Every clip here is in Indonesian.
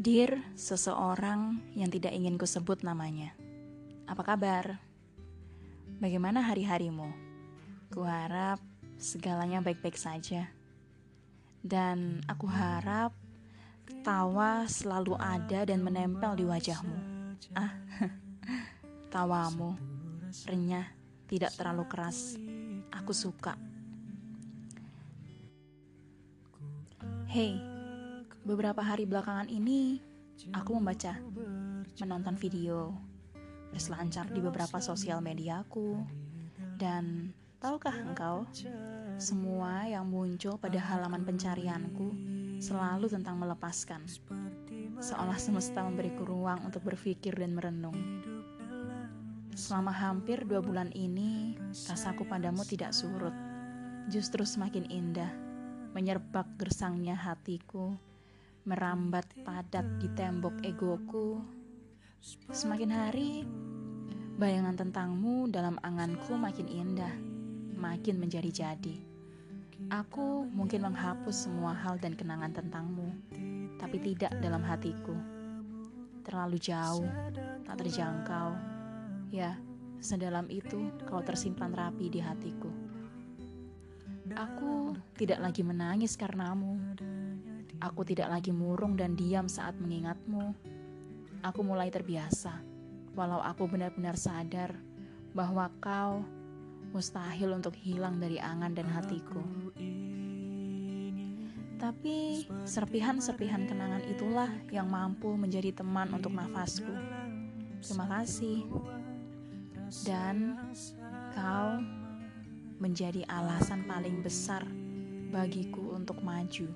Dear seseorang yang tidak ingin kusebut namanya. Apa kabar? Bagaimana hari-harimu? Kuharap segalanya baik-baik saja. Dan aku harap tawa selalu ada dan menempel di wajahmu. Ah, tawamu renyah, tidak terlalu keras. Aku suka. Hey, Beberapa hari belakangan ini, aku membaca, menonton video, berselancar di beberapa sosial mediaku, dan tahukah engkau, semua yang muncul pada halaman pencarianku selalu tentang melepaskan, seolah semesta memberiku ruang untuk berpikir dan merenung. Selama hampir dua bulan ini, rasaku padamu tidak surut, justru semakin indah, menyerbak gersangnya hatiku merambat padat di tembok egoku. Semakin hari, bayangan tentangmu dalam anganku makin indah, makin menjadi-jadi. Aku mungkin menghapus semua hal dan kenangan tentangmu, tapi tidak dalam hatiku. Terlalu jauh, tak terjangkau. Ya, sedalam itu kau tersimpan rapi di hatiku. Aku tidak lagi menangis karenamu, Aku tidak lagi murung dan diam saat mengingatmu. Aku mulai terbiasa, walau aku benar-benar sadar bahwa kau mustahil untuk hilang dari angan dan hatiku. Tapi serpihan-serpihan kenangan itulah yang mampu menjadi teman untuk nafasku. Terima kasih. Dan kau menjadi alasan paling besar bagiku untuk maju.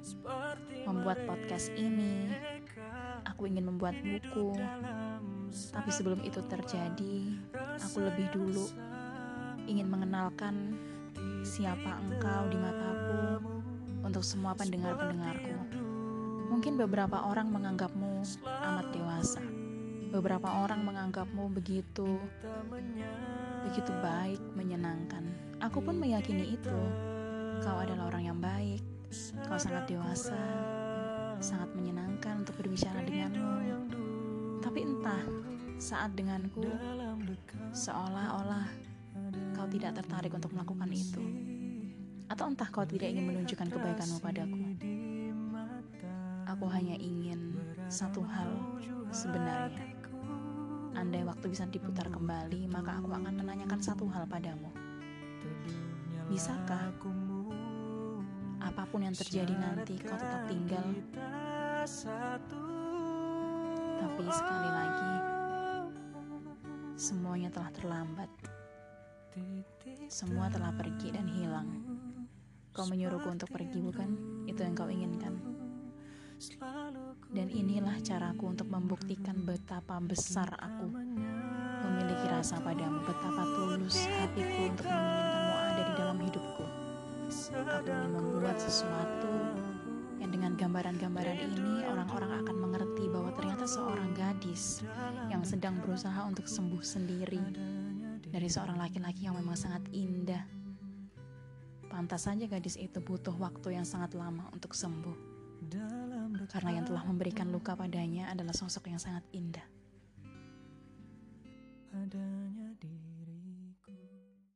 Membuat podcast ini, aku ingin membuat buku. Tapi sebelum itu terjadi, aku lebih dulu ingin mengenalkan siapa engkau di mataku untuk semua pendengar-pendengarku. Mungkin beberapa orang menganggapmu amat dewasa. Beberapa orang menganggapmu begitu begitu baik, menyenangkan. Aku pun meyakini itu. Kau adalah orang yang baik. Kau sangat dewasa, sangat menyenangkan untuk berbicara denganmu. Tapi entah, saat denganku, seolah-olah kau tidak tertarik untuk melakukan itu. Atau entah kau tidak ingin menunjukkan kebaikanmu padaku. Aku hanya ingin satu hal sebenarnya. Andai waktu bisa diputar kembali, maka aku akan menanyakan satu hal padamu. Bisakah apa pun yang terjadi nanti kau tetap tinggal? Tapi sekali lagi, semuanya telah terlambat. Semua telah pergi dan hilang. Kau menyuruhku untuk pergi, bukan? Itu yang kau inginkan. Dan inilah caraku untuk membuktikan betapa besar aku memiliki rasa padamu, betapa tulus hatiku untuk menginginkanmu sesuatu yang dengan gambaran-gambaran ini orang-orang akan mengerti bahwa ternyata seorang gadis yang sedang berusaha untuk sembuh sendiri dari seorang laki-laki yang memang sangat indah. Pantas saja gadis itu butuh waktu yang sangat lama untuk sembuh. Karena yang telah memberikan luka padanya adalah sosok yang sangat indah.